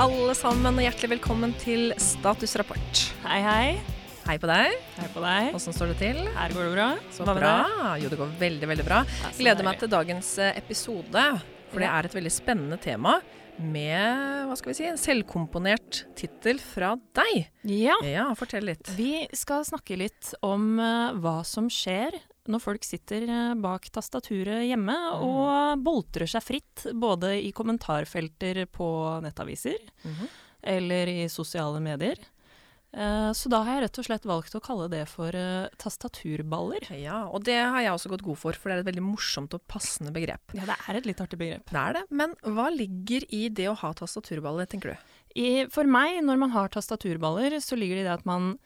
alle sammen, og hjertelig velkommen til Statusrapport. Hei, hei. Hei på deg. Hei på deg. Åssen står det til? Her går det bra. Så Hva bra. Jo, det går veldig, veldig bra. Gleder meg til dagens eh, episode, for det er et veldig spennende tema med hva skal vi si, en selvkomponert tittel fra deg. Ja, Ja, fortell litt. vi skal snakke litt om eh, hva som skjer når folk sitter eh, bak tastaturet hjemme og boltrer seg fritt, både i kommentarfelter på nettaviser Mhm. eller i sosiale medier. Eh, Så da har jeg rett og slett valgt å kalle det for eh, tastaturballer. Ja, og det har jeg også gått god for, for det er et veldig morsomt og passende begrep. Ja, det er et litt artig begrep. Det er det, men hva ligger i det å ha tastaturballer, tenker du? I, for meg, når man har tastaturballer, så ligger det i det at man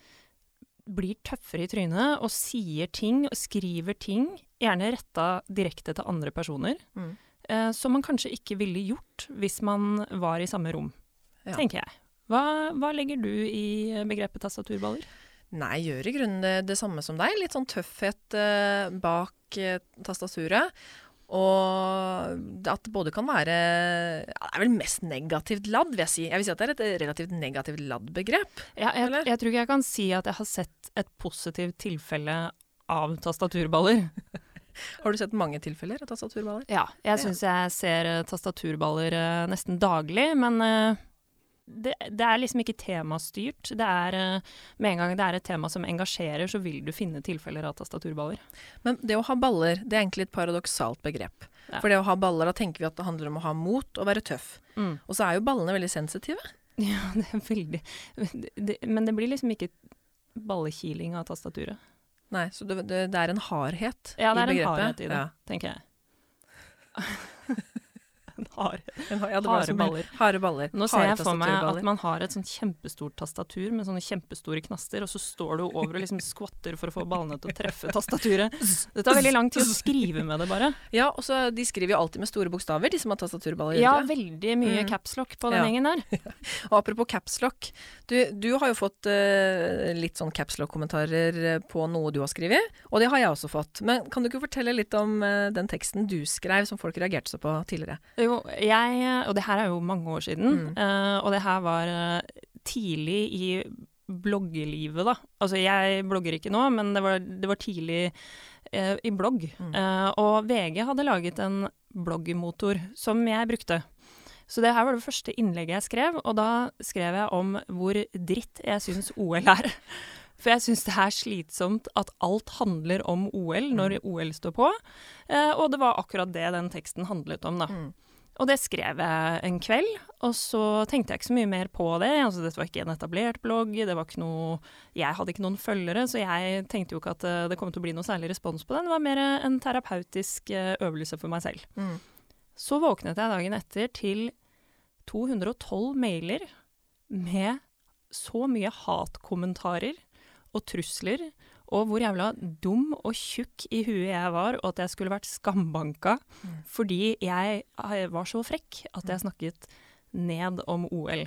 blir tøffere i trynet og sier ting og skriver ting, gjerne retta direkte til andre personer, Mm. eh, som man kanskje ikke ville gjort hvis man var i samme rom, Ja. tenker jeg. Hva, hva legger du i begrepet tastaturballer? Nei, gjør i grunnen det, det samme som deg. Litt sånn tøffhet eh, bak eh, tastaturet. Og at det både kan være ja, Det er vel mest negativt ladd, vil jeg si. Jeg vil si at det er et relativt negativt ladd begrep. Ja, jeg, jeg tror ikke jeg kan si at jeg har sett et positivt tilfelle av tastaturballer. Har du sett mange tilfeller av tastaturballer? Ja, jeg syns jeg ser eh, tastaturballer eh, nesten daglig, men eh, det, det er liksom ikke temastyrt. Det er eh, Med en gang det er et tema som engasjerer, så vil du finne tilfeller av tastaturballer. Men det å ha baller, det er egentlig et paradoksalt begrep. Ja. For det å ha baller, da tenker vi at det handler om å ha mot og være tøff. Mm. Og så er jo ballene veldig sensitive. Ja, det er veldig det, Men det blir liksom ikke ballekiling av tastaturet. Nei, så det, det, det er en hardhet i begrepet. Ja, det er en hardhet i det, Ja. tenker jeg. en hare, En hare, ja, baller. Hare baller. Nå ser jeg for meg at man har et sånt kjempestort tastatur med sånne kjempestore knaster, og så står du over og liksom skvatter for å få ballene til å treffe tastaturet. Det tar veldig lang tid å skrive med det, bare. Ja, og så De skriver jo alltid med store bokstaver, de som har tastaturballer. Ja, veldig mye Mm. capslock på den Ja. gjengen der. Og apropos capslock. Du, du har jo fått uh, litt sånn capslock-kommentarer eh, på noe du har skrevet, og det har jeg også fått. Men kan du ikke fortelle litt om uh, den teksten du skrev som folk reagerte så på tidligere? Jo, jeg, og det her er jo mange år siden, Mm. uh, og det her var eh, tidlig i bloggelivet, da. Altså, jeg blogger ikke nå, men det var, det var tidlig uh, i blogg. Mm. Uh, og VG hadde laget en bloggmotor som jeg brukte. Så det her var det første innlegget jeg skrev, og da skrev jeg om hvor dritt jeg syns OL er. For jeg syns det er slitsomt at alt handler om OL når OL står på. Eh, og det var akkurat det den teksten handlet om, da. Mm. Og det skrev jeg en kveld, og så tenkte jeg ikke så mye mer på det. Altså, dette var ikke en etablert blogg, det var ikke noe Jeg hadde ikke noen følgere, så jeg tenkte jo ikke at eh, det kom til å bli noe særlig respons på den. Det var mer en terapeutisk eh, øvelse for meg selv. Mm. Så våknet jeg dagen etter til 212 mailer med så mye hatkommentarer og trusler, og hvor jævla dum og tjukk i huet jeg var, og at jeg skulle vært skambanka Mm. fordi jeg eh, var så frekk at jeg snakket ned om OL.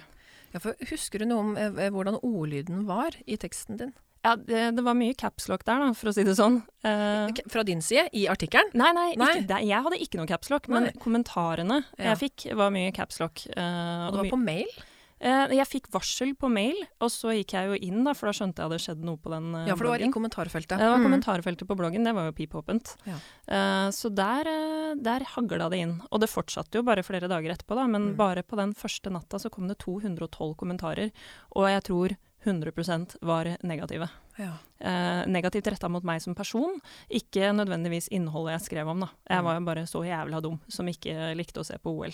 Ja, for husker du noe om eh, eh, hvordan ordlyden var i teksten din? Ja, det, det var mye capslock der, da, for å si det sånn. Eh, Fra din side, i artikkelen? Nei, nei, Nei. Ikke, det, jeg hadde ikke noe capslock, men kommentarene Ja. jeg fikk, var mye capslock. Uh, Og det var på mail? Eh, jeg fikk varsel på mail, og så gikk jeg jo inn, da, for da skjønte jeg det skjedde noe på den bloggen. Ja, for det var i kommentarfeltet. Det var Mm. kommentarfeltet på bloggen, det var jo pipåpent. Ja. Eh, så der, uh, der hagla det inn. Og det fortsatte jo bare flere dager etterpå, da, men Mm. bare på den første natta så kom det 212 kommentarer, og jeg tror 100% var negative. Ja. Eh, negativt retta mot meg som person, ikke nødvendigvis innholdet jeg skrev om, da. Jeg Mm. var jo bare så jævla dum som ikke likte å se på OL.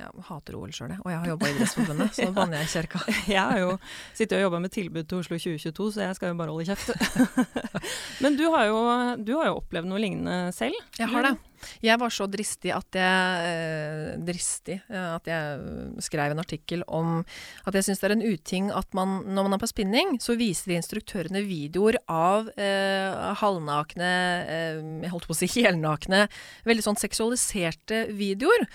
Jeg hater OL sjøl. Og jeg har jobba i Idrettsforbundet, så banner jeg i kjerka. Jeg har jo sittet og jobba med tilbud til Oslo 2022, så jeg skal jo bare holde kjeft. Men du har, jo, du har jo opplevd noe lignende selv. Jeg har det. Jeg var så dristig at jeg, eh, dristig, eh, at jeg skrev en artikkel om at jeg syns det er en uting at man, når man er på spinning, så viser instruktørene videoer av eh, halvnakne, eh, jeg holdt på å si helnakne, veldig sånn seksualiserte videoer.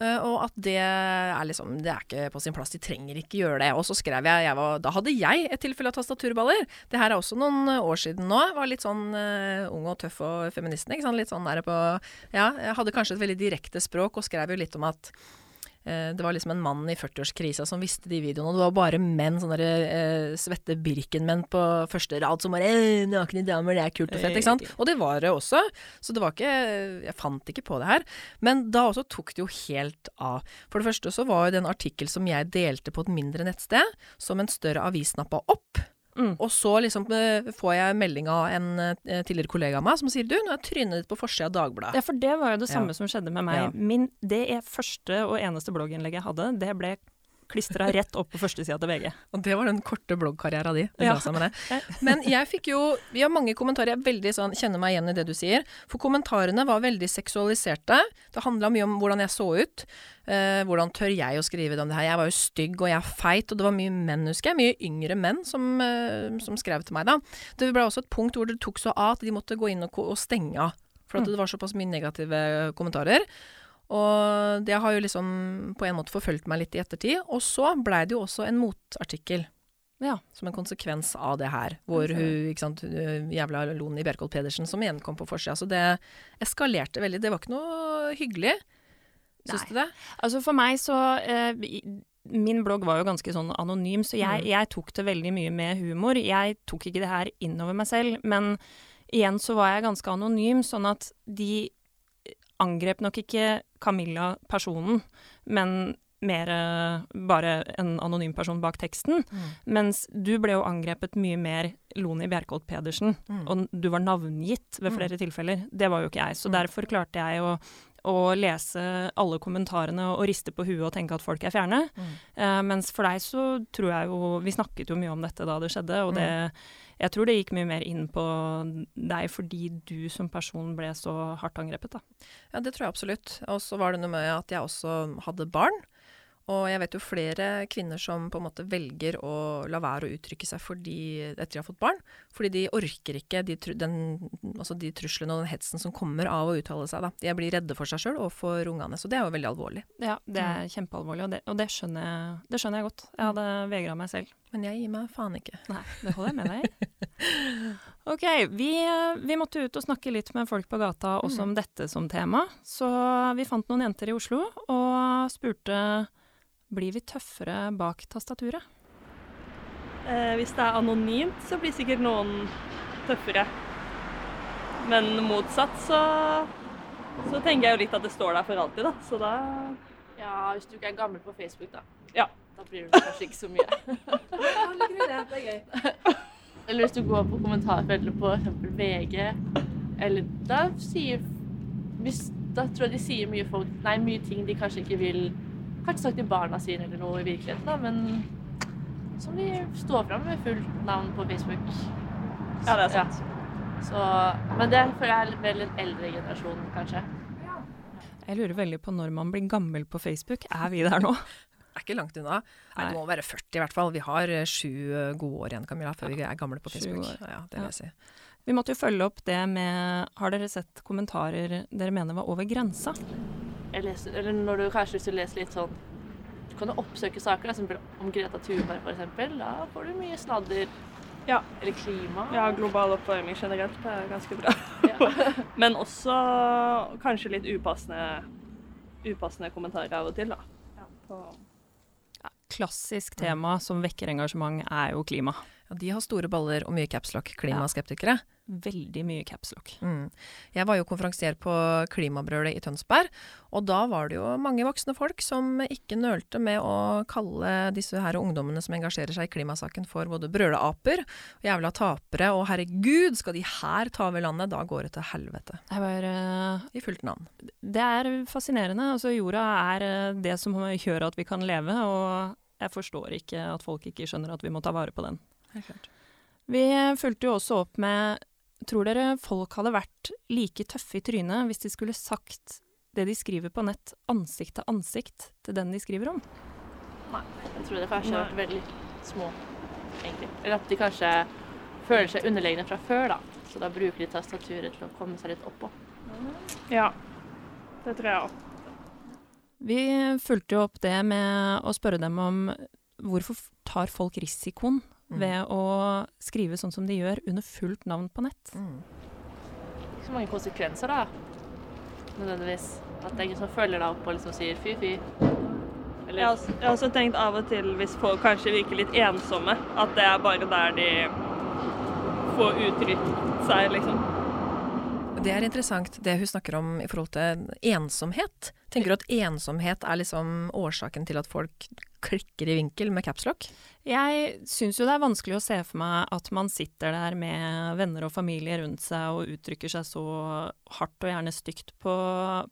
Eh, og at det er liksom Det er ikke på sin plass. De trenger ikke gjøre det. Og så skrev jeg, jeg var, Da hadde jeg et tilfelle av tastaturballer. Det her er også noen år siden nå. Var litt sånn uh, ung og tøff og feministen. Litt sånn der på Ja, jeg hadde kanskje et veldig direkte språk og skrev jo litt om at det var liksom en mann i 40-årskrisa som visste de videoene, og det var bare menn, sånne der, eh, svette Birken-menn på første rad som bare eh, 'Nakne damer, det er kult og fett', ikke sant? Og det var det også, så det var ikke Jeg fant ikke på det her. Men da også tok det jo helt av. For det første så var jo det en artikkel som jeg delte på et mindre nettsted, som en større avis snappa opp. Mm. Og så liksom eh, får jeg melding av en eh, tidligere kollega av meg som sier du, nå er trynet ditt på forsida av Dagbladet. Ja, for det var jo det samme Ja. som skjedde med meg. Min, det er første og eneste blogginnlegget jeg hadde, det ble klistra rett opp på førstesida til VG. Og det var den korte bloggkarriera di. Det Ja. ga med det. Men jeg fikk jo Vi har mange kommentarer. Jeg veldig sånn, kjenner meg igjen i det du sier. For kommentarene var veldig seksualiserte. Det handla mye om hvordan jeg så ut. Eh, hvordan tør jeg å skrive om det her? Jeg var jo stygg, og jeg er feit. Og det var mye menn, husker jeg. Mye yngre menn som, eh, som skrev til meg da. Det ble også et punkt hvor det tok så av at de måtte gå inn og, og stenge av. For at Mm. det var såpass mye negative kommentarer. Og det har jo liksom på en måte forfulgt meg litt i ettertid. Og så blei det jo også en motartikkel Ja. som en konsekvens av det her. Hvor hun, ikke sant, jævla Loni Bjerkholt Pedersen, som igjen kom på forsida. Så det eskalerte veldig. Det var ikke noe hyggelig. Syns Nei. du det? Altså for meg så eh, Min blogg var jo ganske sånn anonym, så jeg, Mm. jeg tok det veldig mye med humor. Jeg tok ikke det her innover meg selv, men igjen så var jeg ganske anonym, sånn at de angrep nok ikke Camilla personen, men mer bare en anonym person bak teksten. Mens du ble jo angrepet mye mer Loni Bjerkholt Pedersen, Mm. og du var navngitt ved Mm. flere tilfeller. Det var jo ikke jeg, så Mm. derfor klarte jeg å, å lese alle kommentarene og riste på huet og tenke at folk er fjerne. Mm. Eh, mens for deg så tror jeg jo Vi snakket jo mye om dette da det skjedde, og Mm. det Jeg tror det gikk mye mer inn på deg fordi du som person ble så hardt angrepet, da. Ja, det tror jeg absolutt. Og så var det noe med at jeg også hadde barn. Og jeg vet jo flere kvinner som på en måte velger å la være å uttrykke seg fordi, etter de har fått barn. Fordi de orker ikke de, den, altså de truslene og den hetsen som kommer av å uttale seg. Da. De blir redde for seg sjøl og for ungene. Så det er jo veldig alvorlig. Ja, det er kjempealvorlig, og det, og det, skjønner, jeg, det skjønner jeg godt. Jeg hadde vegra meg selv. Men jeg gir meg faen ikke. Nei, det holder jeg med deg i. OK, vi, vi måtte ut og snakke litt med folk på gata også om dette som tema. Så vi fant noen jenter i Oslo og spurte blir vi tøffere bak tastaturet. Eh, hvis det er anonymt, så blir sikkert noen tøffere. Men motsatt så, så tenker jeg jo litt at det står der for alltid, da. Så da Ja, hvis du ikke er gammel på Facebook, da. Ja. Da blir det kanskje ikke så mye. Eller hvis du går på kommentarfeltet på f.eks. VG, eller da sier hvis, Da tror jeg de sier mye folk Nei, mye ting de kanskje ikke vil Kanskje sagt til barna sine eller noe i virkeligheten, da, men som de står fram med fullt navn på Facebook. Ja, det er sant. Så, men det føler jeg er vel en eldre generasjon, kanskje. Jeg lurer veldig på når man blir gammel på Facebook. Er vi der nå? Er ikke langt unna. Nei, Nei. det må være 40 i hvert fall. Vi har eh, sju eh, gode år igjen, Camilla, før vi er gamle på Facebook. Ja, det vil jeg si. Vi måtte jo følge opp det med Har dere sett kommentarer dere mener var over grensa? jeg leser, eller når du kanskje hvis du leser litt sånn Du kan jo oppsøke saker, som om Greta Thunberg f.eks. Da får du mye snadder. Ja. Eller klima. Ja, global oppvarming generelt er ganske bra. Ja. Men også kanskje litt upassende, upassende kommentarer av og til, da. På, Klassisk tema som vekker engasjement er jo klima. Ja, de har store baller og mye capslock, klimaskeptikere. Veldig mye capslock. Mm. Jeg var jo konferansier på Klimabrølet i Tønsberg, og da var det jo mange voksne folk som ikke nølte med å kalle disse her ungdommene som engasjerer seg i klimasaken for både brøleaper jævla tapere, og herregud, skal de her ta over landet? Da går det til helvete. Jeg uh, I fullt navn. det er fascinerende. Altså, jorda er eh, det som gjør at vi kan leve, og jeg forstår ikke at folk ikke skjønner at vi må ta vare på den. Vi fulgte jo også opp med Tror dere folk hadde vært like tøffe i trynet hvis de skulle sagt det de skriver på nett, ansikt til ansikt til den de skriver om? Nei, Jeg tror det kanskje har vært veldig små, egentlig. Eller at de kanskje føler seg underlegne fra før, da. Så da bruker de tastaturet til å komme seg litt oppå. ja, det tror jeg òg. Vi fulgte jo opp det med å spørre dem om hvorfor tar folk risikoen Mm. ved å skrive sånn som de gjør under fullt navn på nett. Mm. Ikke så mange konsekvenser, da. Nødvendigvis. At det er ingen som følger deg opp og liksom sier fy, fy. Jeg har, også, jeg har også tenkt av og til hvis folk kanskje virker litt ensomme, at det er bare der de får uttrykt seg, liksom. Det er interessant det hun snakker om i forhold til ensomhet. Tenker du at ensomhet er liksom årsaken til at folk klikker i vinkel med capslock? Jeg syns jo det er vanskelig å se for meg at man sitter der med venner og familie rundt seg og uttrykker seg så hardt og gjerne stygt på,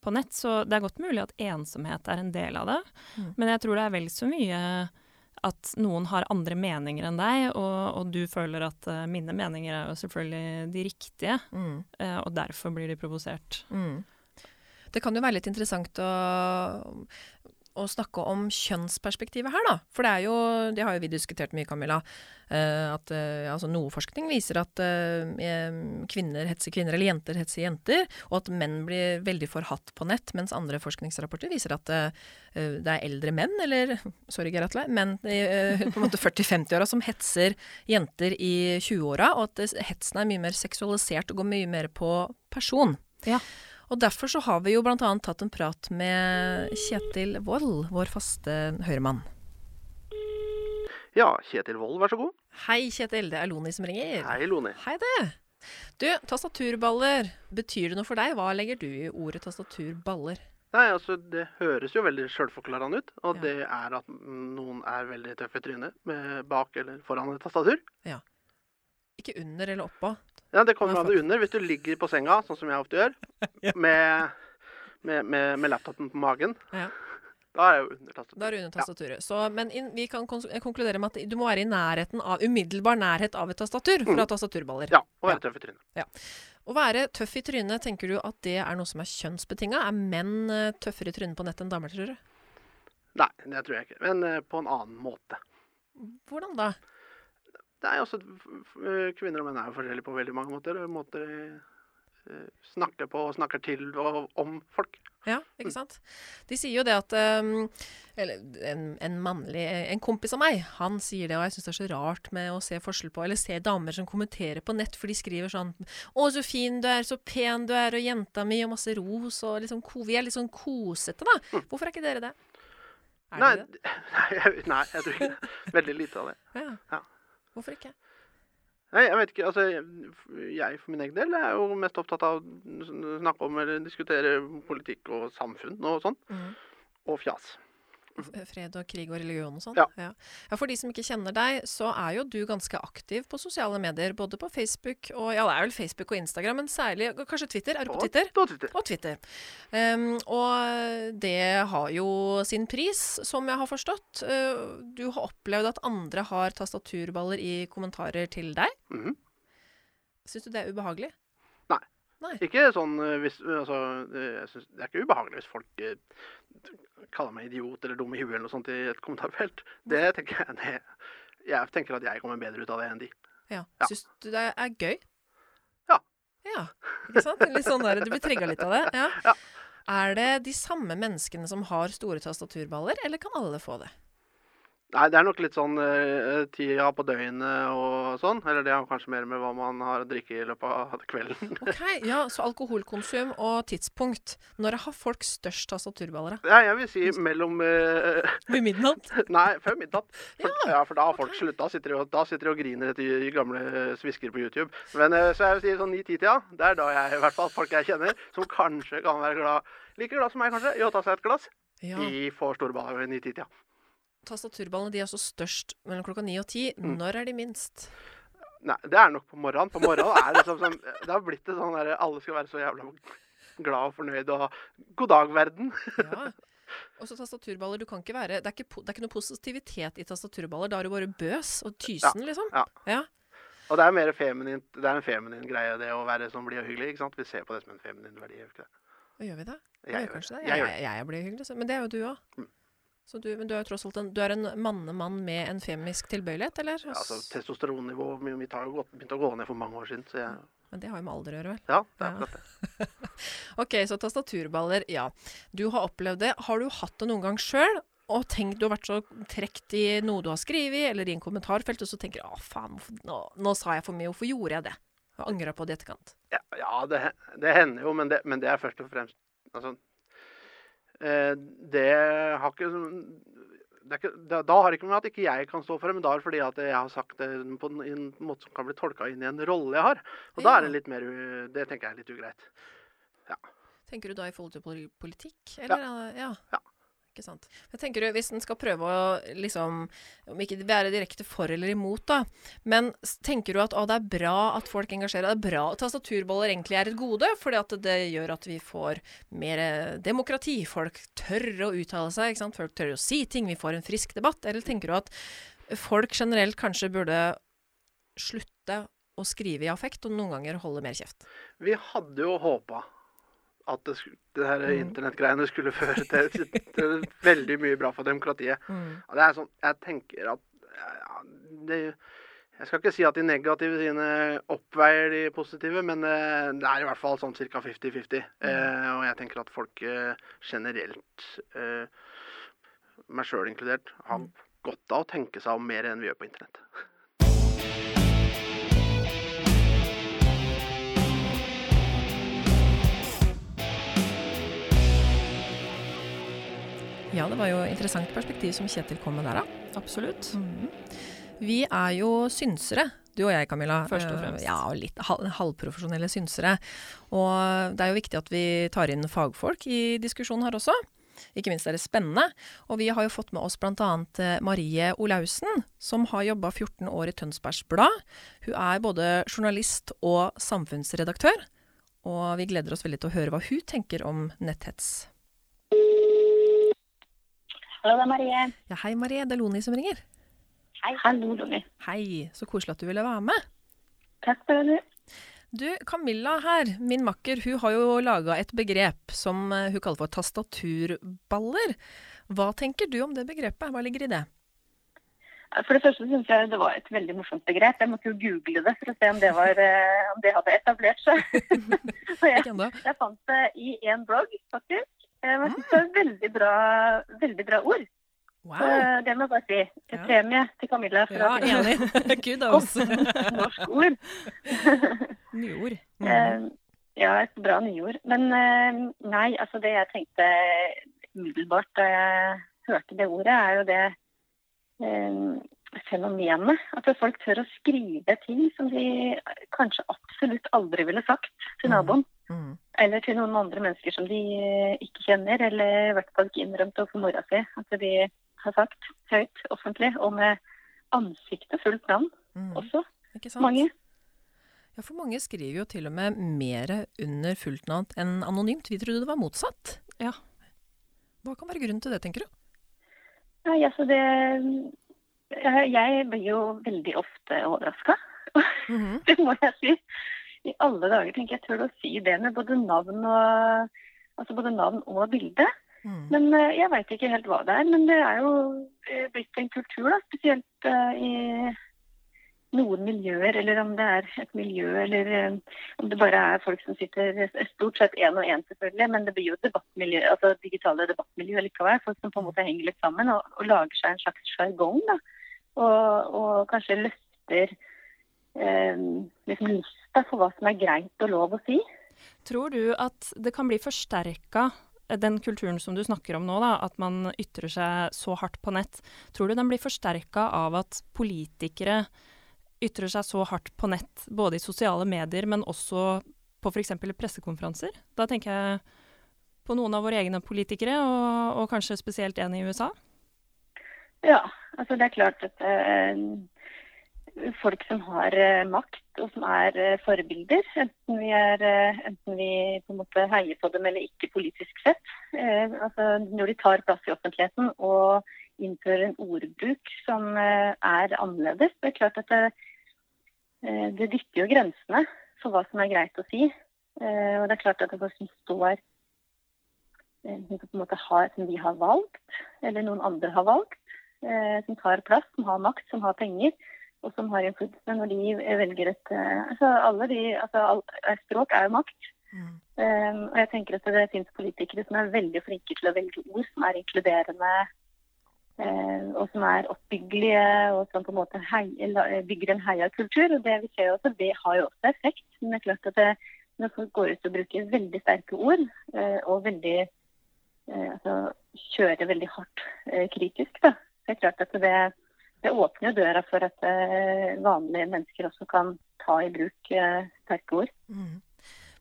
på nett. Så det er godt mulig at ensomhet er en del av det. Mm. Men jeg tror det er vel så mye at noen har andre meninger enn deg, og, og du føler at uh, mine meninger er jo selvfølgelig de riktige, Mm. uh, og derfor blir de provosert. Mm. Det kan jo være litt interessant å, å snakke om kjønnsperspektivet her, da. For det er jo, det har jo vi diskutert mye, Camilla, eh, at eh, altså noe forskning viser at eh, kvinner hetser kvinner, eller jenter hetser jenter, og at menn blir veldig forhatt på nett, mens andre forskningsrapporter viser at det er eldre menn, eller sorry Geir Atle, menn eh, på en måte 40-50-åra som hetser jenter i 20-åra, og at hetsen er mye mer seksualisert og går mye mer på person. Ja. Og derfor så har vi jo annet tatt en prat med Kjetil Wold, vår faste høyremann. Ja, Kjetil Wold, vær så god. Hei Kjetil, det er Loni som ringer. Hei, Loni. Hei det. Du, tastaturballer, betyr det noe for deg? Hva legger du i ordet tastaturballer? Nei, altså, Det høres jo veldig sjølforklarende ut. Og Ja. det er at noen er veldig tøffe i trynet med bak eller foran et tastatur. Ikke under eller oppå. Ja, det kommer an under. Hvis du ligger på senga, sånn som jeg ofte gjør, Ja. med, med, med, med laptopen på magen, Ja. da er jeg under tastaturet. Da er du under tastaturet. Så, men in, vi kan konkludere med at du må være i nærheten av, umiddelbar nærhet av et tastatur for å ha tastaturballer. Mm. Ja, og være tøff i trynet. Å være tøff i trynet, tenker du at det er noe som er kjønnsbetinga? Er menn eh, tøffere i trynet på nett enn damer, tror du? Nei, det tror jeg ikke. Men uh, på en annen måte. Hvordan da? Det er jo også, f- Kvinner og menn er jo forskjellige på veldig mange måter. Måter de eh, snakker på og snakker til og om folk. Ja, ikke sant? De sier jo det at um, Eller en, en mannlig En kompis av meg, han sier det, og jeg syns det er så rart med å se forskjell på Eller se damer som kommenterer på nett, for de skriver sånn 'Å, så fin du er, så pen du er, og jenta mi', og masse ros, og liksom Vi er litt sånn kosete, da. Hvorfor er ikke dere det? Er Nei, det? nei, jeg, nei, jeg tror ikke det. Veldig lite av det. Ja. Ja. Hvorfor ikke? Nei, jeg vet ikke. Altså, jeg- for min egen del er jo mest opptatt av å snakke om eller diskutere politikk og samfunn og sånn. Mm. Og fjas. Fred og krig og religion og sånn? Ja. ja. Ja, For de som ikke kjenner deg, så er jo du ganske aktiv på sosiale medier. Både på Facebook og Ja, det er vel Facebook og Instagram, men særlig Kanskje Twitter? Er du på Twitter? Og Twitter. Og Twitter. Um, og det har jo sin pris, som jeg har forstått. Uh, du har opplevd at andre har tastaturballer i kommentarer til deg. Mhm. Syns du det er ubehagelig? Nei. Ikke sånn eh, hvis Altså, eh, synes, det er ikke ubehagelig hvis folk eh, kaller meg idiot eller dum i huet eller noe sånt i et kommentarfelt. Det tenker jeg det, Jeg tenker at jeg kommer bedre ut av det enn de. Ja. Ja. Syns du det er gøy? Ja. Ja, ikke sant? Litt sånn der, du blir trigga litt av det? Ja. Ja. Er det de samme menneskene som har store tastaturballer, eller kan alle få det? Nei, det er nok litt sånn uh, tida på døgnet og sånn. Eller det har kanskje mer med hva man har å drikke i løpet av kvelden. Ok, ja, Så alkoholkonsum og tidspunkt. Når har folk størst tastaturballer? Ja, jeg vil si mellom uh, Ved midnatt? Nei, før midnatt. For, Ja, ja, for da har folk okay. slutta. Da sitter de og, griner etter gamle svisker på YouTube. Men uh, så jeg vil si sånn ni-ti-tida. Det er da jeg, i hvert fall folk jeg kjenner, som kanskje kan være glad like glad som meg kanskje, i å ta seg et glass. Ja. De får store baller ved 9-10-tida. Tastaturballene de er så størst mellom klokka ni og ti. Mm. Når er de minst? Nei, det er nok på morgenen. På morgenen er det liksom sånn Det har blitt det sånn der alle skal være så jævla glad og fornøyd og god dag, verden. Ja. Og så tastaturballer, du kan ikke være det er ikke, det er ikke noe positivitet i tastaturballer. Da er du bare bøs og tysen, liksom. ja. ja. Og det er mer feminint, det er en feminin greie, det å være sånn blid og hyggelig. ikke sant? Vi ser på det som en feminin verdi. gjør vi ikke det? Og gjør vi det? Jeg, Jeg gjør kanskje det. det. Jeg Jeg, jeg, blir hyggelig, så. men det er jo du òg. Mm. Så du, men du er jo tross alt en, du er en mannemann med en femisk tilbøyelighet, eller? Ja, altså, Testosteronnivået mitt har jo begynt å gå ned for mange år siden. Så jeg, Men det har jo med alder å gjøre, vel. ja, det er akkurat det. Ok, så tastaturballer, ja. Du har opplevd det. Har du hatt det noen gang sjøl? Og tenkt, du har vært så trukket i noe du har skrevet, eller i en kommentarfelt, og så tenker du 'Å, faen, nå, nå sa jeg for mye. Hvorfor gjorde jeg det?' Og angra på det i etterkant. Ja, ja det, det hender jo, men det, men det er først og fremst altså, det har ikke det er ikke, da, da har det ikke med at ikke jeg kan stå for det, men da er det fordi at jeg har sagt det på en, en måte som kan bli tolka inn i en rolle jeg har. Og da er det litt mer Det tenker jeg er litt ugreit. Tenker du da i forhold til politikk? Eller? Ja. Ja. Ikke sant. Jeg tenker du, Hvis en skal prøve å liksom, om ikke være direkte for eller imot, da, men tenker du at å, det er bra at folk engasjerer er bra at tastaturboller egentlig er et gode, fordi at det gjør at vi får mer eh, demokrati. Folk tør å uttale seg, ikke sant? folk tør å si ting, vi får en frisk debatt. Eller tenker du at folk generelt kanskje burde slutte å skrive i affekt, og noen ganger holde mer kjeft? Vi hadde jo håpa at det, det her Mm. internettgreiene skulle føre til, til veldig mye bra for demokratiet. Og det er sånn, Jeg tenker at ja, det, Jeg skal ikke si at de negative sine oppveier de positive, men eh, det er i hvert fall sånn ca. 50-50. Eh, og jeg tenker at folk eh, generelt, eh, meg sjøl inkludert, har godt av å tenke seg om mer enn vi gjør på internett. Ja, det var jo interessant perspektiv som Kjetil kom med der, da. Absolutt. Vi er jo synsere, du og jeg, Camilla. Først og Eh, fremst. Ja, og litt hal halvprofesjonelle synsere. Og det er jo viktig at vi tar inn fagfolk i diskusjonen her også. Ikke minst er det spennende. Og vi har jo fått med oss bl.a. Marie Olaussen, som har jobba 14 år i Tønsbergs Blad. Hun er både journalist og samfunnsredaktør. Og vi gleder oss veldig til å høre hva hun tenker om netthets. Hallo, det er Marie. Ja, hei Marie, det er Loni som ringer. Hei. Hallo, Loni. Hei, så koselig at du ville være med. Takk for det. Du, Camilla her, min makker, hun har jo laga et begrep som eh, hun kaller for tastaturballer. Hva tenker du om det begrepet? Hva ligger i det? For det første syns jeg det var et veldig morsomt begrep. Jeg måtte jo google det for å se om det, var, eh, om det hadde etablert seg. Jeg, jeg fant det i én blogg, faktisk. Eh, Jeg synes det er et veldig bra, veldig bra ord. Wow. Eh, Det må jeg bare si. Ja. Premie til Camilla for Ja, enig. Kudos. norsk ord. Nyord. Mm. Ja, et bra nyord. Men eh, nei, altså det jeg tenkte umiddelbart da jeg hørte det ordet, er jo det eh, fenomenet. At folk tør å skrive ting som de kanskje absolutt aldri ville sagt til naboen. Mm. Eller til noen andre mennesker som de ikke kjenner, eller i hvert fall ikke innrømte overfor mora si. At de har sagt høyt offentlig, og med ansiktet fullt navn Mm. også. Mange. Ja, for mange skriver jo til og med mer under fullt navn enn anonymt. Vi trodde det var motsatt. Ja. Hva kan være grunnen til det, tenker du? Nei, altså det jeg, jeg blir jo veldig ofte overraska. Mhm. Det må jeg si. I alle dager tenker jeg tør å si det med både navn og, altså både navn og bilde. Mm. Men eh, jeg veit ikke helt hva det er. Men det er jo eh, blitt en kultur, da, spesielt eh, i noen miljøer, eller om det er et miljø, eller eh, om det bare er folk som sitter stort sett én og én, selvfølgelig. Men det blir jo debattmiljø, altså digitale debattmiljø likevel. Folk som på en måte henger litt sammen og, og lager seg en slags sjargong. Og, og kanskje løfter eh, lista for hva som er greit og lov å si. Tror du at det kan bli forsterka, den kulturen som du snakker om nå, da, at man ytrer seg så hardt på nett, tror du den blir forsterka av at politikere ytrer seg så hardt på nett, både i sosiale medier, men også på f.eks. pressekonferanser? Da tenker jeg på noen av våre egne politikere, og, og kanskje spesielt en i USA. Ja, altså det er klart at uh, folk som har uh, makt og som er uh, forbilder, enten vi, er, enten vi på en måte heier på dem eller ikke politisk sett, altså når de tar plass i offentligheten og innfører en ordbruk som er annerledes, det er klart at det, det dytter jo grensene for hva som er greit å si. Og det er klart at det bare står som på en måte har, som vi har valgt, eller noen andre har valgt, som tar plass, som har makt, som har penger, og som har innflytelse når de velger et eh, altså alle de, altså all, eh, Språk er jo makt. Mm. Um, og jeg tenker at det finnes politikere som er veldig flinke til å velge ord som er inkluderende, eh, og som er oppbyggelige, og som på en måte hei, bygger en heiakultur. Og det vi ser også, det har jo også effekt. Men det er klart at det, når folk går ut og bruker veldig sterke ord, uh, og veldig uh, altså, kjører veldig hardt uh, kritisk. Da. Det er klart at det, det åpner jo døra for at eh, vanlige mennesker også kan ta i bruk eh, sterke ord. Mm.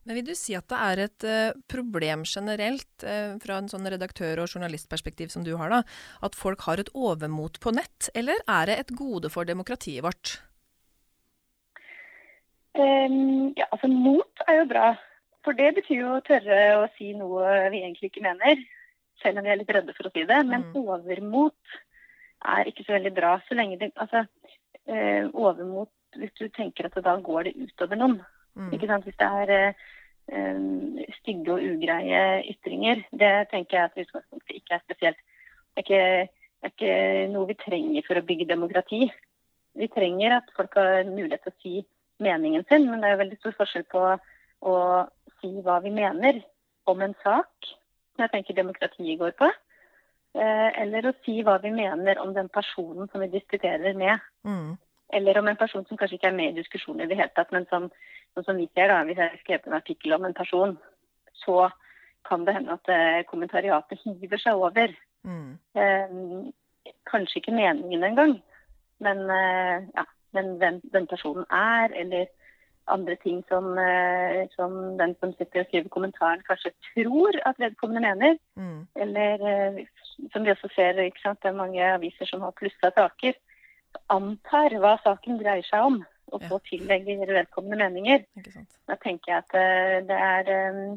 Men vil du si at det er et uh, problem generelt, uh, fra en sånn redaktør- og journalistperspektiv som du har, da, at folk har et overmot på nett, eller er det et gode for demokratiet vårt? Um, ja, altså Mot er jo bra. For det betyr jo å tørre å si noe vi egentlig ikke mener. Selv om vi er litt redde for å si det. Men mm. overmot er ikke så veldig bra. Så lenge det Altså, eh, overmot hvis du tenker at da går det utover noen. Mm. Ikke sant? Hvis det er eh, stygge og ugreie ytringer, det tenker jeg at utgangspunktet ikke er spesielt. Det er ikke, det er ikke noe vi trenger for å bygge demokrati. Vi trenger at folk har mulighet til å si meningen sin, men det er veldig stor forskjell på å si hva vi mener om en sak, som jeg tenker demokratiet går på, eller å si hva vi mener om den personen som vi diskuterer med. Mm. Eller om en person som kanskje ikke er med i diskusjonen i det hele tatt, men som, som vi ser da, hvis jeg har skrevet en artikkel om en person, så kan det hende at eh, kommentariatet hiver seg over. Mm. Eh, kanskje ikke meningen engang, men, eh, ja, men hvem den personen er, eller andre ting som, eh, som, den som sitter og skriver kommentaren, kanskje tror at vedkommende mener. Mm. Eller eh, som vi også ser, det er mange aviser som har plussa saker antar hva saken dreier seg om, og så tillegger vedkommende meninger. Da tenker jeg at eh, det er eh,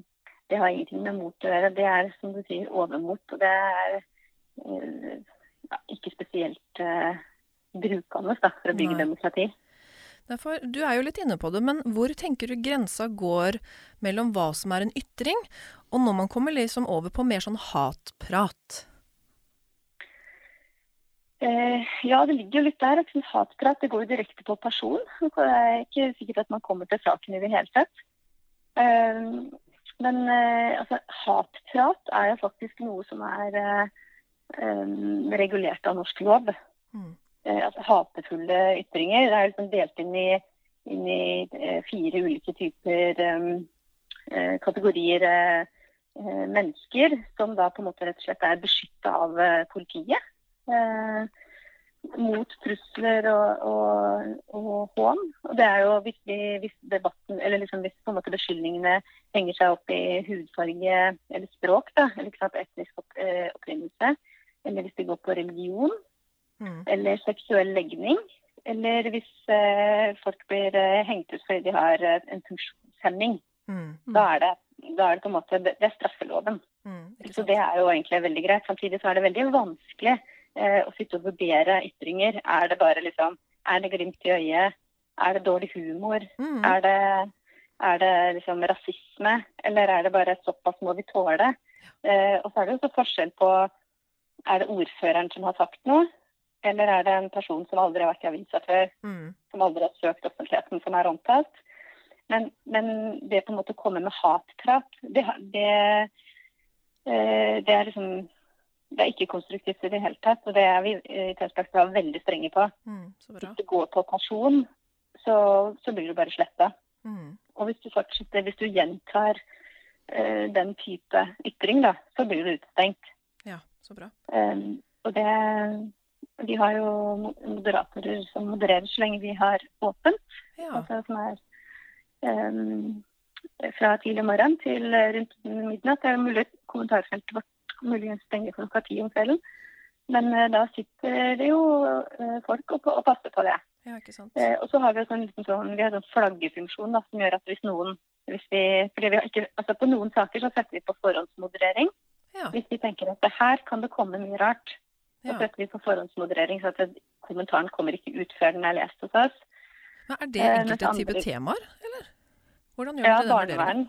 Det har ingenting med mot å gjøre. Det er som du sier, overmot. Og det er eh, ja, ikke spesielt uh, brukende da, for å bygge Nei. demokrati. Derfor, du er jo litt inne på det, men hvor tenker du grensa går mellom hva som er en ytring, og når man kommer liksom over på mer sånn hatprat? Eh, ja, det ligger jo litt der. Sånn hatprat det går jo direkte på person. Det er ikke sikkert at man kommer til saken i det hele tatt. Eh, men eh, altså, hatprat er jo faktisk noe som er regulert av norsk lov. Mm. Eh, altså, hatefulle ytringer det er liksom delt inn i, inn i fire ulike typer kategorier mennesker, som da på en måte rett og slett er beskytta av politiet. Eh, mot trusler og, og, og, hån. Og det er jo hvis, vi, hvis debatten, eller liksom hvis på en måte beskyldningene henger seg opp i hudfarge eller språk, da, eller ikke sant, etnisk opp, eh, opprinnelse, eller hvis det går på religion, mm. eller seksuell legning, eller hvis eh, folk blir eh, hengt ut fordi de har eh, en funksjonshemming, mm. da, er det, da, er det, på en måte Det, er straffeloven. Mm, så det er jo egentlig veldig greit. Samtidig så er det veldig vanskelig å sitte og vurdere ytringer. Er det bare liksom Er det glimt i øyet? Er det dårlig humor? Mm. Er det, er det liksom rasisme? Eller er det bare såpass må vi tåle? Eh, og så er det jo så forskjell på Er det ordføreren som har sagt noe? Eller er det en person som aldri har vært i avisa før, mm. som aldri har søkt offentligheten, som er omtalt? Men, men, det på en måte å komme med hatprat, det, det, eh, det er liksom det er ikke konstruktivt i det hele tatt. Og det er vi i Telstakta veldig strenge på. Mm, hvis du går på pensjon, så, så blir du bare sletta. Mm. Og hvis du fortsetter, hvis du gjentar uh, den type ytring, da, så blir du utestengt. Ja, så bra. Um, og det Vi har jo moderatorer som modererer så lenge vi har åpent. Ja. Altså som er um, fra tidlig morgen til rundt midnatt. Det er mulig kommentarfeltet vårt muligens stenge klokka ti om kvelden. Men uh, da sitter det jo uh, folk og, og, passer på det. Ja, ikke sant. Uh, og så har vi sånn, sånn, vi har sånn flaggefunksjon da, som gjør at hvis noen hvis vi, fordi vi har ikke, altså På noen saker så setter vi på forhåndsmoderering. Ja. Hvis vi tenker at det her kan det komme mye rart, så ja. setter vi på forhåndsmoderering. Så at kommentaren kommer ikke ut før den er lest hos oss. Men Er det enkelte type andre... temaer, eller? Hvordan gjør ja, dere det? Barnevern.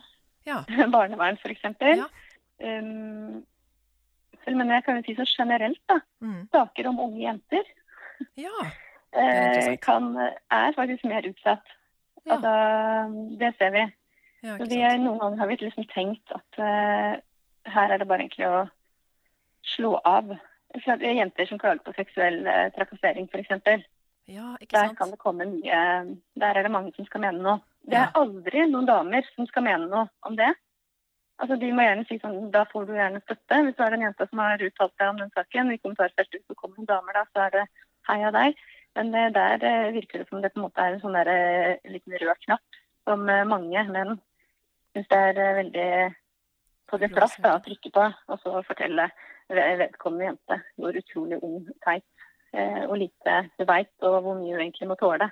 Ja, barnevern. f.eks. Ja. Um, men jeg kan jo si så generelt, da. Mm. Saker om unge jenter ja, er, kan, er faktisk mer utsatt. Ja. Altså, det ser vi. Ja, så vi er, noen ganger har vi liksom tenkt at uh, her er det bare egentlig å slå av. Jenter som klager på seksuell uh, trakassering, f.eks. Ja, der kan det komme mye Der er det mange som skal mene noe. Det er aldri noen damer som skal mene noe om det. Altså, De må gjerne si sånn Da får du gjerne støtte. Hvis du er en jente som har uttalt deg om den saken, i kommentarfeltet så kommer noen damer, da, så er det heia deg. Men eh, der eh, virker det som det på en måte er en sånn der, eh, liten rød knapp som mange menn syns det er veldig på sin plass da, å trykke på, og så fortelle vedkommende jente hvor utrolig ung, teit og lite du veit, og hvor mye du egentlig må tåle.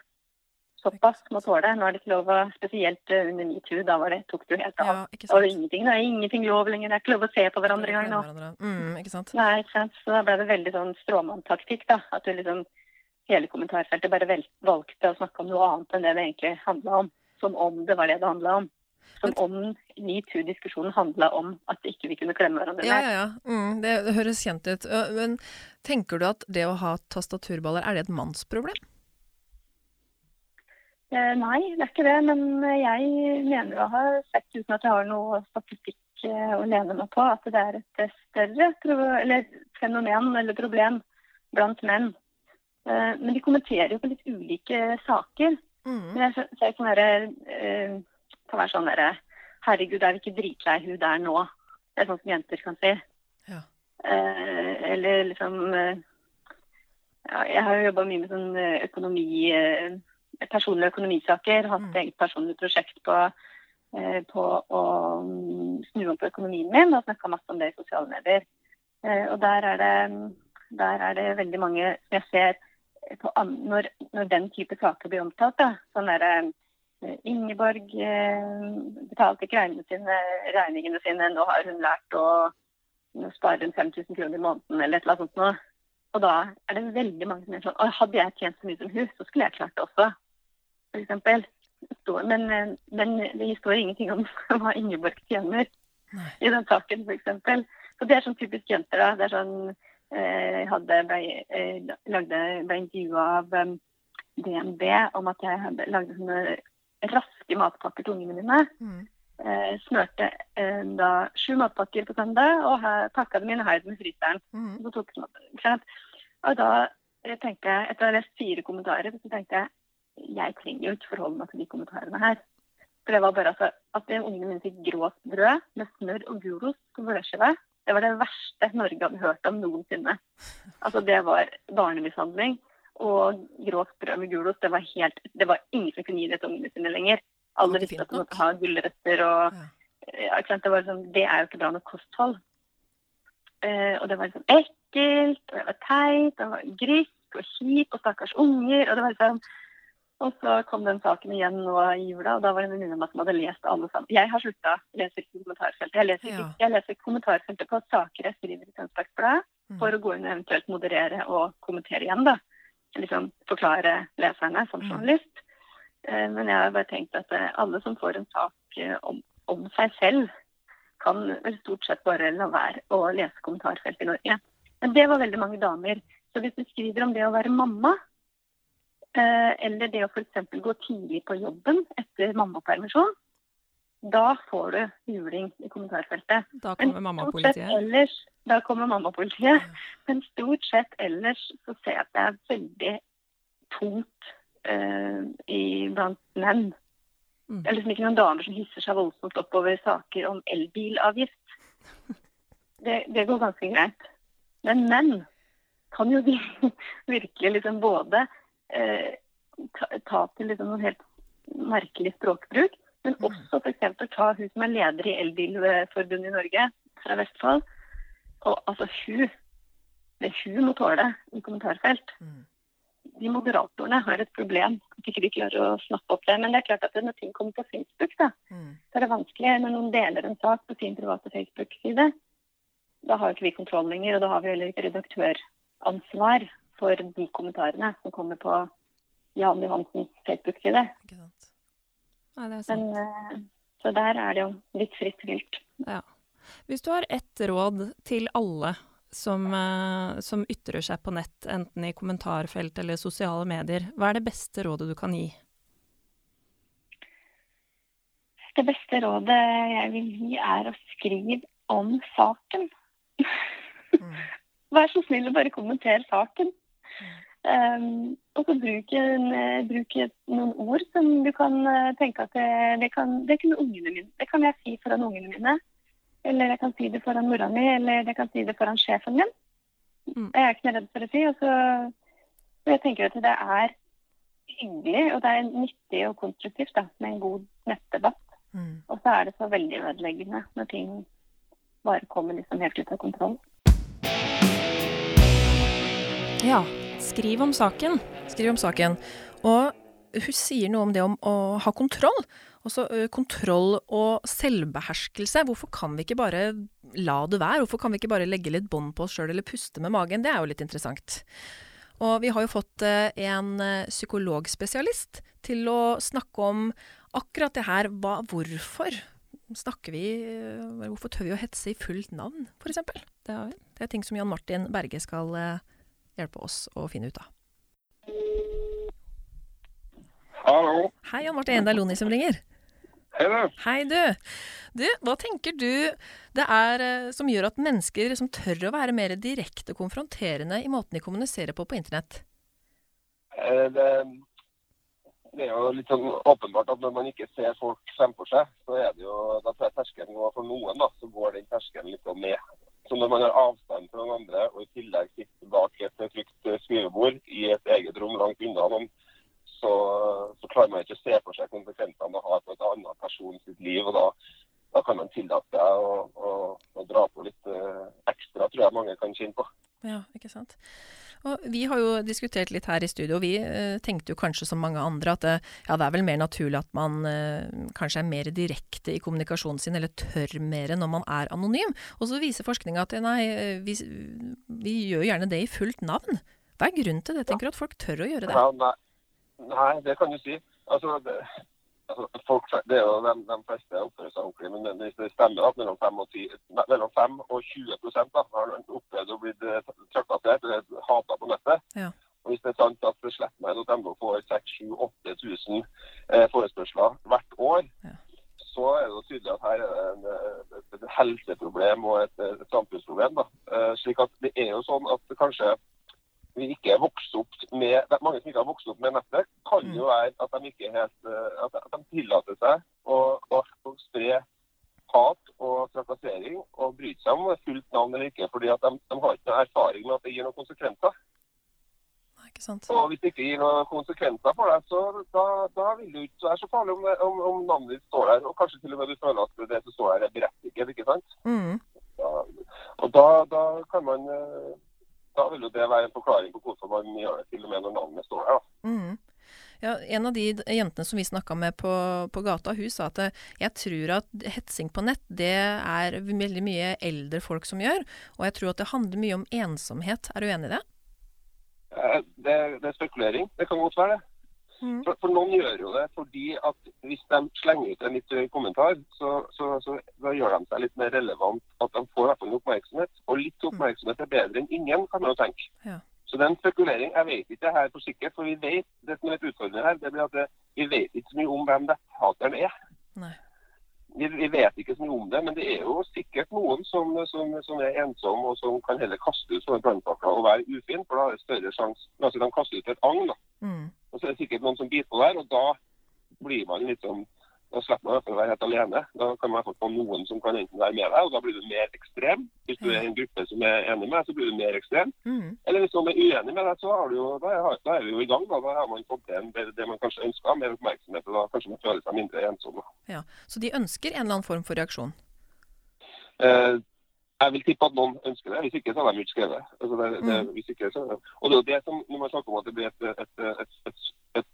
Såpass må tåle. Nå er det ikke lov å Spesielt eh, under metoo, da var det, tok det jo helt av. Ja, var det er ingenting, det er ingenting lov lenger. Det er ikke lov å se på hverandre engang nå. Mm, ikke sant. Nei, ikke sant. Så da ble det veldig sånn stråmanntaktikk, da. At du liksom hele kommentarfeltet bare vel, valgte å snakke om noe annet enn det det egentlig handla om. Som om det var det det handla om. Som om metoo-diskusjonen handla om at ikke vi kunne klemme hverandre Ja, mer. ja, ja. Mm, det, det høres kjent ut. Men tenker du at det å ha tastaturballer, er det et mannsproblem? Eh, nei, det er ikke det. Men jeg mener å ha sett, uten at jeg har noe statistikk eh, å lene meg på, at det er et eh, større eller fenomen eller problem blant menn. Eh, men de kommenterer jo på litt ulike saker. Mm. Men jeg ser- ser sånn derre eh, Kan være sånn derre Herregud, er vi ikke dritlei hun der nå? Det er sånn som jenter kan si. Ja. Eh, eller liksom eh, ja, Jeg har jo jobba mye med sånn eh, økonomi eh, personlige økonomisaker. Hatt Mm. et eget personlig prosjekt på, eh, på å mm, snu om på økonomien min, og snakka masse om det i sosiale medier. Eh, og der er, det, der er det veldig mange som jeg ser på når, når den type saker blir omtalt. Da, sånn derre eh, Ingeborg betalte ikke regningene sine, regningene sine, nå har hun lært å spare sparer 5000 kroner i måneden eller et eller annet sånt noe. Og da er det veldig mange som er sånn Hadde jeg tjent så mye som hun, så skulle jeg klart det også. Eksempel. Men, men det står ingenting om hva Ingeborg tjener Nei. i den saken, f.eks. Så det er sånn typisk jenter. da. Det er sånn eh, hadde ble, eh, lagde, ble intervjua av eh, DNB om at jeg hadde lagde sånne raske matpakker til ungene mine Mm. eh, smørte eh, da sju matpakker på søndag og pakka dem inn og heiv dem i fryseren. Mm. Så tok sant? Og da jeg tenkte jeg, etter å ha lest fire kommentarer, så tenkte jeg jeg trenger jo ikke forholde meg til de kommentarene her. For det var bare altså, At ungene mine fikk grovt brød med smør og gulost på brødskive, det var det verste Norge hadde hørt om noensinne. Altså Det var barnemishandling. Og grovt brød med gulost, det var helt Det var ingen som kunne gi det til ungene sine lenger. Alle visste at de måtte ha gulrøtter og Ja. Det, var sånn, det er jo ikke bra nok kosthold. Eh, og det var liksom ekkelt, og det var teit, og det var grisk og kjipt, og stakkars unger. Og det var liksom og så kom den saken igjen nå i jula, og da var det en venninne av meg som hadde lest alle sammen. Jeg har slutta å lese kommentarfeltet. Jeg leser, Ja. jeg leser kommentarfeltet på saker jeg skriver i Tønsbergs Blad, Mm. for å gå inn og eventuelt moderere og kommentere igjen. da. Liksom forklare leserne som Mm. journalist. Mm. Men jeg har bare tenkt at eh, alle som får en sak eh, om, om seg selv, kan vel stort sett bare la være å lese kommentarfeltet i Norge. Men det var veldig mange damer. Så hvis du skriver om det å være mamma, eller det å f.eks. gå tidlig på jobben etter mammapermisjon, da får du juling i kommentarfeltet. Da kommer mammapolitiet. ellers, da kommer mammapolitiet. Men stort sett ellers så ser jeg at det er veldig tungt uh, i, blant menn. Mm. Det er liksom ikke noen damer som hisser seg voldsomt oppover saker om elbilavgift. Det, det går ganske greit. Men menn kan jo virkelig liksom både eh, ta, til liksom noen helt merkelig språkbruk, men Mm. også f.eks. ta hun som er leder i Elbilforbundet i Norge, fra Vestfold. Og altså hun Det hun må tåle i kommentarfelt. Mm. De moderatorene har et problem. At ikke de klarer å snappe opp det. Men det er klart at når ting kommer på Facebook, da, Mm. så er det vanskelig når noen deler en sak på sin private Facebook-side. Da har ikke vi kontroll lenger, og da har vi heller ikke redaktøransvar for de kommentarene som kommer på Jan Johansens Facebook-side. Men eh, Så der er det jo litt fritt vilt. Ja. Hvis du har ett råd til alle som, eh, som ytrer seg på nett, enten i kommentarfelt eller sosiale medier, hva er det beste rådet du kan gi? Det beste rådet jeg vil gi, er å skrive om saken. Mm. Vær så snill å bare kommentere saken. Um, og så bruk, en, eh, bruk noen ord som du kan eh, tenke at det, kan, det mine Det kan jeg si foran ungene mine. Eller jeg kan si det foran mora mi, eller jeg kan si det foran sjefen min. Mm. Det er ikke redd for å si. Og så, så jeg tenker at det er hyggelig, og det er nyttig og konstruktivt da, med en god nettdebatt. Mm. Og så er det så veldig ødeleggende når ting bare kommer liksom helt ut av kontroll. Ja, skriv om saken. Skriv om saken. Og hun sier noe om det om å ha kontroll. Også kontroll og selvbeherskelse. Hvorfor kan vi ikke bare la det være? Hvorfor kan vi ikke bare legge litt bånd på oss sjøl eller puste med magen? Det er jo litt interessant. Og vi har jo fått en psykologspesialist til å snakke om akkurat det her. Hva, hvorfor snakker vi Hvorfor tør vi å hetse i fullt navn, f.eks.? Det. Det er ting som Jan Martin Berge skal hjelpe oss å finne ut av. Hallo. Hei, Jan Martin. Det er Loni som ringer. Hei, du. Hei, du. Du, hva tenker du det er eh, som gjør at mennesker som tør å være mer direkte konfronterende i måten de kommuniserer på på internett? Eh, Det, det er jo litt sånn åpenbart at når man ikke ser folk fremfor seg, så er det jo Da tror jeg terskelen går for noen, da, så går den terskelen litt ned. Så når man har avstand fra noen andre, og i tillegg sitter bak et trygt skrivebord i et eget rom langt unna noen, så, så klarer man ikke å se for seg konsekvensene det har på et annet person sitt liv. og da, da kan man tillate seg å, å, å dra på litt eh, ekstra, tror jeg mange kan kjenne på. Ja, ikke sant? Og vi har jo diskutert litt her i studio, og vi eh, tenkte jo kanskje som mange andre at det, ja, det er vel mer naturlig at man eh, kanskje er mer direkte i kommunikasjonen sin, eller tør mer når man er anonym. Og så viser forskninga at eh, nei, eh, vi, vi gjør gjerne det i fullt navn. Hva er grunnen til det? Tenker du at folk tør å gjøre det? Ja, nei, nei, det kan du si. Altså, det, altså folk, det er jo de, de fleste oppfører seg ordentlig, men det, det stemmer at mellom 5 og, 10, nei, mellom 5 og 20 prosent da, har opplevd å bli trakassert eller hata på nettet. Ja. Og Hvis det er sant at slettmeg.no får 6000-8000 eh, forespørsler hvert år, Ja. så er det jo tydelig at her er det eh, et, et helseproblem og et, et samfunnsproblem. Da. Eh, slik at det er jo sånn at kanskje vi ikke er vokst opp med, Mange som ikke har vokst opp med nettet, kan jo være at de ikke helt, eh, at de tillater seg å, å, å spre hat og trakassering og bryte seg om fullt navn eller ikke, fordi at de, de har ikke noe erfaring med at det gir noen konsekvenser. Nei, ikke sant? Og hvis det ikke gir noen konsekvenser for deg, så da, da vil det ikke være så farlig om, om, om navnet ditt står der. Og kanskje til og med du føler at det som står der er berettiget, ikke sant? Mm. Da, og da, da kan man eh, Da vil jo det være en forklaring på hvorfor man gjør det til og med når navnet står der. Mm. Ja, en av de jentene som vi snakka med på, på gata, hun sa at jeg tror at hetsing på nett, det er veldig mye eldre folk som gjør. Og jeg tror at det handler mye om ensomhet. Er du enig i det? Eh, Det, det er spekulering. Det kan godt være det. Mm. For, for noen gjør jo det fordi at hvis de slenger ut en litt høy kommentar, så, så, så da gjør de seg litt mer relevant. At de får i oppmerksomhet. Og litt oppmerksomhet er bedre enn ingen, kan man jo tenke. Ja. Så det er en spekulering. Jeg vet ikke her for sikkert, for vi vet det som er utfordrende her, det blir at det, vi vet ikke så mye om hvem netthateren er. Nei. Vi, vi vet ikke så mye om det, men det er jo sikkert noen som, som, som er ensom, og som kan heller kaste ut sånne brannpakker og være ufin, for da er det større sjanse Altså, de kaster ut et agn, da. Mm. Og så er det sikkert noen som biter på der, og da blir man sånn Da slipper man i hvert fall å være helt alene. Da kan man få noen som kan enten være med deg, og da blir du mer ekstrem. Hvis du er en gruppe som er enig med deg, så blir du mer ekstrem. Mm. Eller hvis noen er uenig med deg, så har du jo, da, er, vi jo i gang. Da, da har man fått til det, det man kanskje ønsker, mer oppmerksomhet, og da kanskje man føler seg mindre ensom. Ja. Så de ønsker en eller annen form for reaksjon. Eh, jeg vil tippe at noen ønsker det. Hvis ikke, så har de ikke skrevet. Altså det, det, Mm. hvis ikke, så, og det er jo det som, når man snakker om at det blir et, et, et, et, et,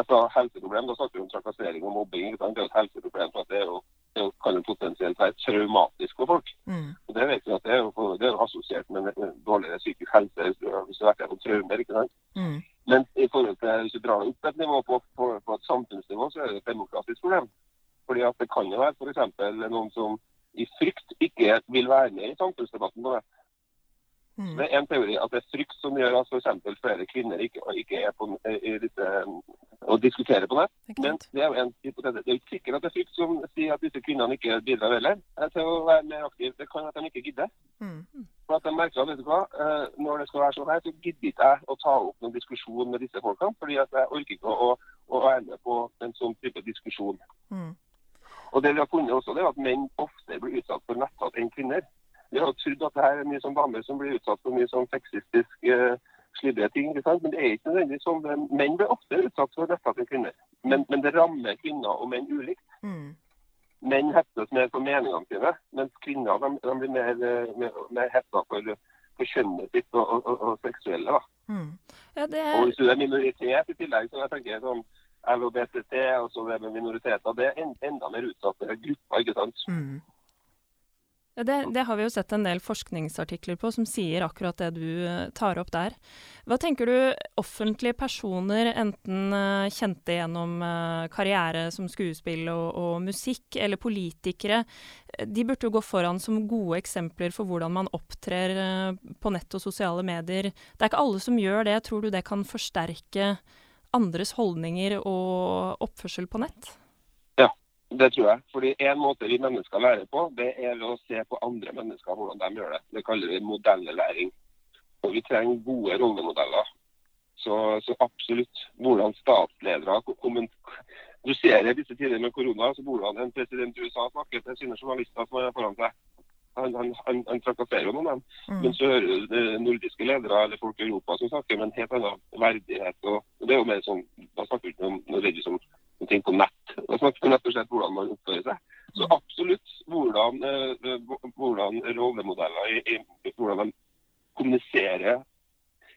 et, helseproblem, da snakker vi om trakassering og mobbing. Det er jo et helseproblem, for at det er jo, det kan jo potensielt være traumatisk for folk. Mm. Og det vet vi at det er jo, det er jo assosiert med en dårligere psykisk helse hvis du har vært gjennom traumer. ikke sant? Mm. Men i forhold til hvis du drar det opp et nivå på, på, på et samfunnsnivå, så er det et demokratisk problem. Fordi at det kan jo være f.eks. noen som i frykt ikke vil være med i samfunnsdebatten på det. Mm. Det er en teori at det er frykt som gjør at f.eks. flere kvinner ikke, ikke er på, i disse, og diskuterer på nett. Men det er jo en hypotese. Det er ikke sikkert at det er frykt som sier at disse kvinnene ikke bidrar heller eh, til å være mer aktive. Det kan at de ikke gidder. Mm. For at de merker at vet du hva, eh, når det skal være sånn her, så gidder ikke jeg å ta opp noen diskusjon med disse folkene. Fordi at jeg orker ikke å, å være med på en sånn type diskusjon. Mm. Og det vi har funnet også, det er at menn ofte blir utsatt for netthat enn kvinner. Vi har trodd at det her er mye som damer som blir utsatt for mye sånn sexistisk uh, slidre ting. ikke sant? Men det er ikke nødvendigvis sånn. Menn blir ofte utsatt for netthat enn kvinner. Men, men, det rammer kvinner og menn ulikt. Mm. Menn heftes mer for meningene sine, mens kvinner de, de blir mer, mer, mer hefta for, for, kjønnet sitt og, og, og, og seksuelle. da. Mm. Ja, det... Og hvis du er minoritet i tillegg, så jeg tenker sånn LHBTT og så det med minoriteter, det er enda mer utsatte grupper. ikke sant? Mm. Ja, det, det, har vi jo sett en del forskningsartikler på som sier akkurat det du eh, tar opp der. Hva tenker du offentlige personer, enten uh, kjente gjennom uh, karriere som skuespill og, og, musikk, eller politikere, de burde jo gå foran som gode eksempler for hvordan man opptrer på nett og sosiale medier. Det er ikke alle som gjør det. Tror du det kan forsterke andres holdninger og oppførsel på nett? Ja, det tror jeg. Fordi En måte vi mennesker lærer på, det er å se på andre mennesker hvordan de gjør det. Det kaller vi modellæring. Og vi trenger gode rollemodeller. Så, så absolutt. Hvordan statsledere Du ser i disse tider med korona, så hvordan en president i USA snakker til sine journalister som er foran seg han, han, han, han trakasserer jo noen, dem. Mm. Men så hører du nordiske ledere eller folk i Europa som snakker med en helt annen verdighet. og, Det er jo mer sånn, Da snakker vi ikke om noe liksom, ting på nett. Da snakker vi rett og slett hvordan man oppfører seg. Så mm. absolutt hvordan, uh, hvordan rollemodeller i, i, hvordan de kommuniserer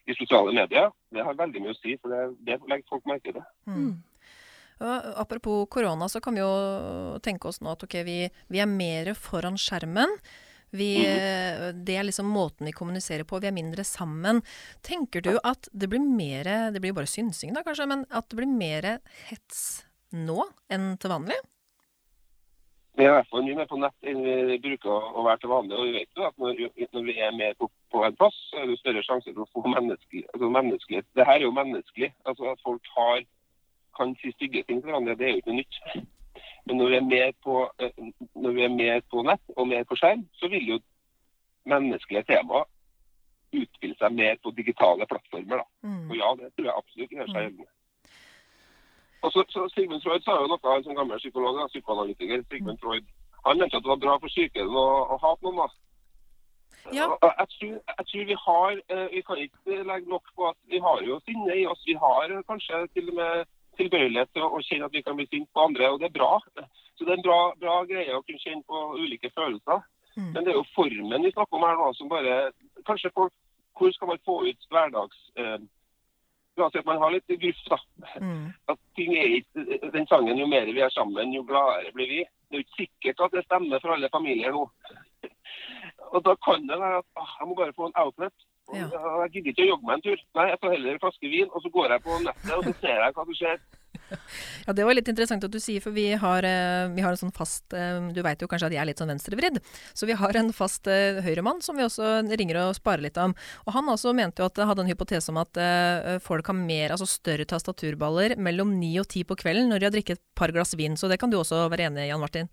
i sosiale medier, det har veldig mye å si. For det, det legger folk merke til. Mm. Apropos korona, så kan vi jo tenke oss nå at okay, vi, vi er mer foran skjermen. Vi, mm. Det er liksom måten vi kommuniserer på. Vi er mindre sammen. Tenker du at det blir mer Det blir jo bare synsing, da kanskje, men at det blir mer hets nå enn til vanlig? Vi er i hvert fall mye mer på nett enn vi bruker å være til vanlig. og vi vet jo at Når, når vi er mer på, på, en plass, så er det større sjanse for å få menneskelig, altså menneskelighet. Det her er jo menneskelig. altså At folk har, kan si stygge ting til hverandre, det er jo ikke noe nytt. Men når vi, er mer på, eh, vi er mer på nett og mer på skjerm, så vil jo menneskelige temaer utspille seg mer på digitale plattformer. Mm. Og ja, det tror jeg absolutt gjør seg mm. gjeldende. Og så, så Sigmund Freud sa jo noe, han som gammel psykolog, da, psykoanalytiker. Sigmund mm. Freud, Han mente at det var bra for psyken å, å ha noen. da. Ja. Jeg, tror, jeg, tror, vi har eh, Vi kan ikke legge nok på at vi har jo sinne i oss. Vi har kanskje til og med tilbøyelighet til å kjenne at vi kan bli sint på andre, og det er bra. Så det er en bra, bra greie å kunne kjenne på ulike følelser. Mm. Men det er jo formen vi snakker om her nå, som bare Kanskje folk Hvor skal man få ut hverdags... Eh, La oss si at man har litt gruff, da. Mm. At ting er ikke Den sangen, jo mer vi er sammen, jo gladere blir vi. Det er jo ikke sikkert at det stemmer for alle familier nå. Og da kan det være at ah, jeg må bare få en outlet. Ja. Jeg gidder ikke å jogge meg en tur. Nei, jeg tar heller en flaske vin, og så går jeg på nettet og så ser jeg hva som skjer. Ja, Det var litt interessant at du sier, for vi har, eh, vi har en sånn fast eh, Du veit jo kanskje at jeg er litt sånn venstrevridd. Så vi har en fast uh, høyremann som vi også ringer og sparer litt om. Og han også mente jo at hadde en hypotese om at folk har mer, altså større tastaturballer mellom ni og ti på kvelden når de har drikket et par glass vin. Så det kan du også være enig i, Jan Martin?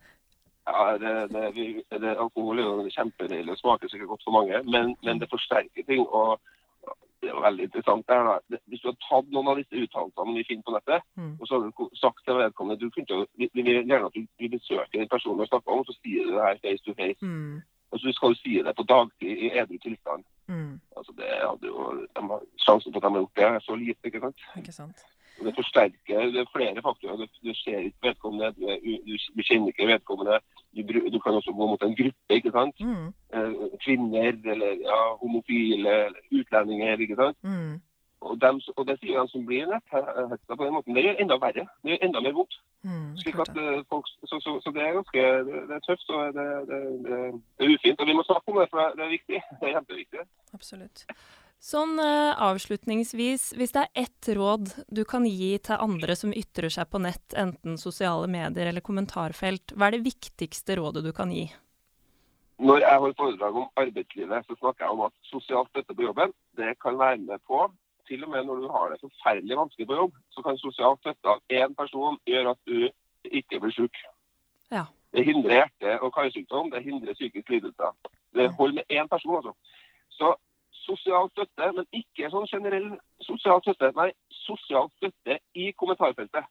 Ja, det, det, det, Alkohol er jo kjempedeilig og smaker sikkert godt for mange, men, men, det forsterker ting. og Det er jo veldig interessant. Der, da. Hvis du har tatt noen av disse uttalelsene vi finner på nettet, mm. og så har du sagt til vedkommende du kunne, vi, vi vil gjerne at du, vi besøker den personen og snakker om, og så sier du det her face to face. Mm. Og så skal du si det på dagtid i edru tilstand. Mm. Altså det hadde jo, de Sjansen for at de har gjort det, er så lite. ikke sant? Ikke sant? Det forsterker det er flere faktorer. Du, du ser ikke vedkommende, du, du, du kjenner ikke vedkommende. Du, kan også gå mot en gruppe, ikke sant. Mm. Eh, kvinner eller ja, homofile utlendinger, ikke sant. Mm. Og, dem, og, det sier de som blir netthetsa på den måten. Det gjør enda verre. Det gjør enda mer vondt. Mm, at eh, folk, så, så, så, det er ganske det, det er tøft og det, det, det, er ufint. Og vi må snakke om det, for det er viktig. Det er kjempeviktig. Absolutt. Sånn uh, avslutningsvis, hvis det er ett råd du kan gi til andre som ytrer seg på nett, enten sosiale medier eller kommentarfelt, hva er det viktigste rådet du kan gi? Når jeg holder foredrag om arbeidslivet, så snakker jeg om at sosial støtte på jobben det kan være med på Til og med når du har det forferdelig vanskelig på jobb, så kan sosial støtte av én person gjøre at du ikke blir syk. Ja. Det hindrer hjerte- og karsykdom, det hindrer psykisk lidelse. Det holder med én person, altså. Så sosial støtte, men ikke sånn generell sosial støtte. Nei, sosial støtte i kommentarfeltet.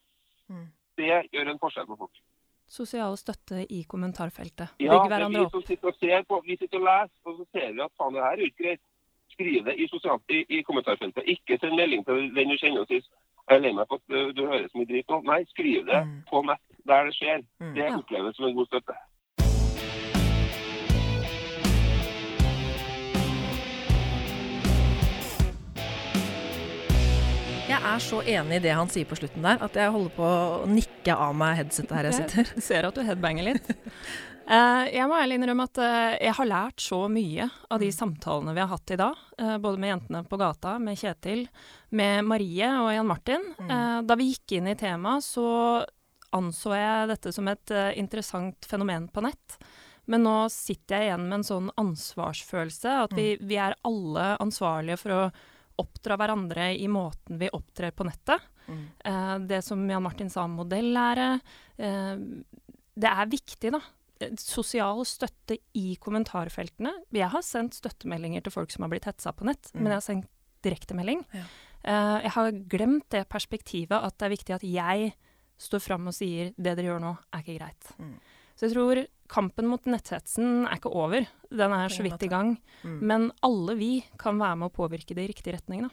Mm. Det gjør en forskjell på folk. Sosial støtte i kommentarfeltet. Ja, Bygg vi som sitter og ser på, vi sitter og leser, og så ser vi at faen, det her er ikke greit. Skriv det i, sosial, i, i kommentarfeltet. Ikke send melding til den du kjenner og sier jeg er lei meg for at du, så mye drit nå. Nei, skriv det Mm. på nett der det skjer. Mm. Det Ja. oppleves som en god støtte. Jeg er så enig i det han sier på slutten der, at jeg holder på å nikke av meg headsetet her jeg sitter. Jeg ser at du headbanger litt. Uh, jeg må ærlig innrømme at uh, jeg har lært så mye av de samtalene vi har hatt i dag. Uh, både med jentene på gata, med Kjetil, med Marie og Jan Martin. Eh, da vi gikk inn i temaet, så anså jeg dette som et interessant fenomen på nett. Men nå sitter jeg igjen med en sånn ansvarsfølelse, at vi, vi er alle ansvarlige for å oppdra hverandre i måten vi opptrer på nettet. Eh, det som Jan Martin sa om modellære. Eh, det er viktig, da. Eh, Sosial støtte i kommentarfeltene. Jeg har sendt støttemeldinger til folk som har blitt hetsa på nett, Mm. men jeg har sendt direktemelding. Ja. Eh, jeg har glemt det perspektivet at det er viktig at jeg står fram og sier det dere gjør nå, er ikke greit. Mm. Så jeg tror kampen mot netthetsen er ikke over. Den er så vidt i gang. Mm. Men alle vi kan være med å påvirke det i riktig retning, da.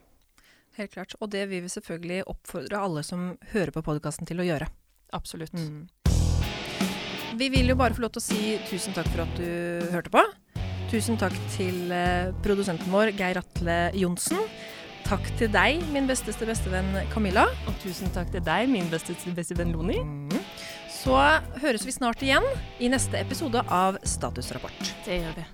Helt klart. Og det vil vi selvfølgelig oppfordre alle som hører på podkasten til å gjøre. Absolutt. Mm. Vi vil jo bare få lov til å si tusen takk for at du hørte på. Tusen takk til eh, produsenten vår, Geir Atle Johnsen. Takk til deg, min besteste bestevenn Camilla. Og tusen takk til deg, min besteste beste venn Loni. Så høres vi snart igjen i neste episode av Statusrapport. Det gjør vi.